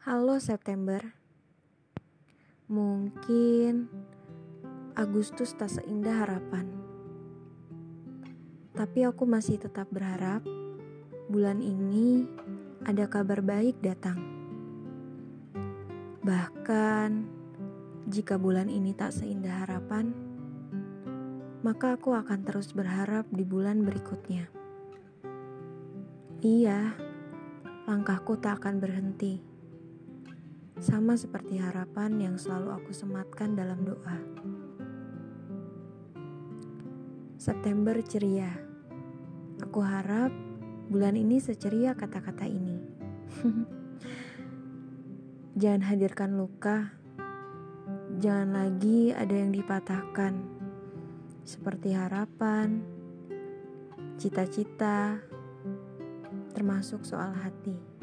Halo September. Mungkin Agustus tak seindah harapan. Tapi aku masih tetap berharap bulan ini ada kabar baik datang. Bahkan jika bulan ini tak seindah harapan, maka aku akan terus berharap di bulan berikutnya. Iya, langkahku tak akan berhenti. Sama seperti harapan yang selalu aku sematkan dalam doa. September ceria. Aku harap bulan ini seceria kata-kata ini. Jangan hadirkan luka. Jangan lagi ada yang dipatahkan. Seperti harapan, cita-cita, termasuk soal hati.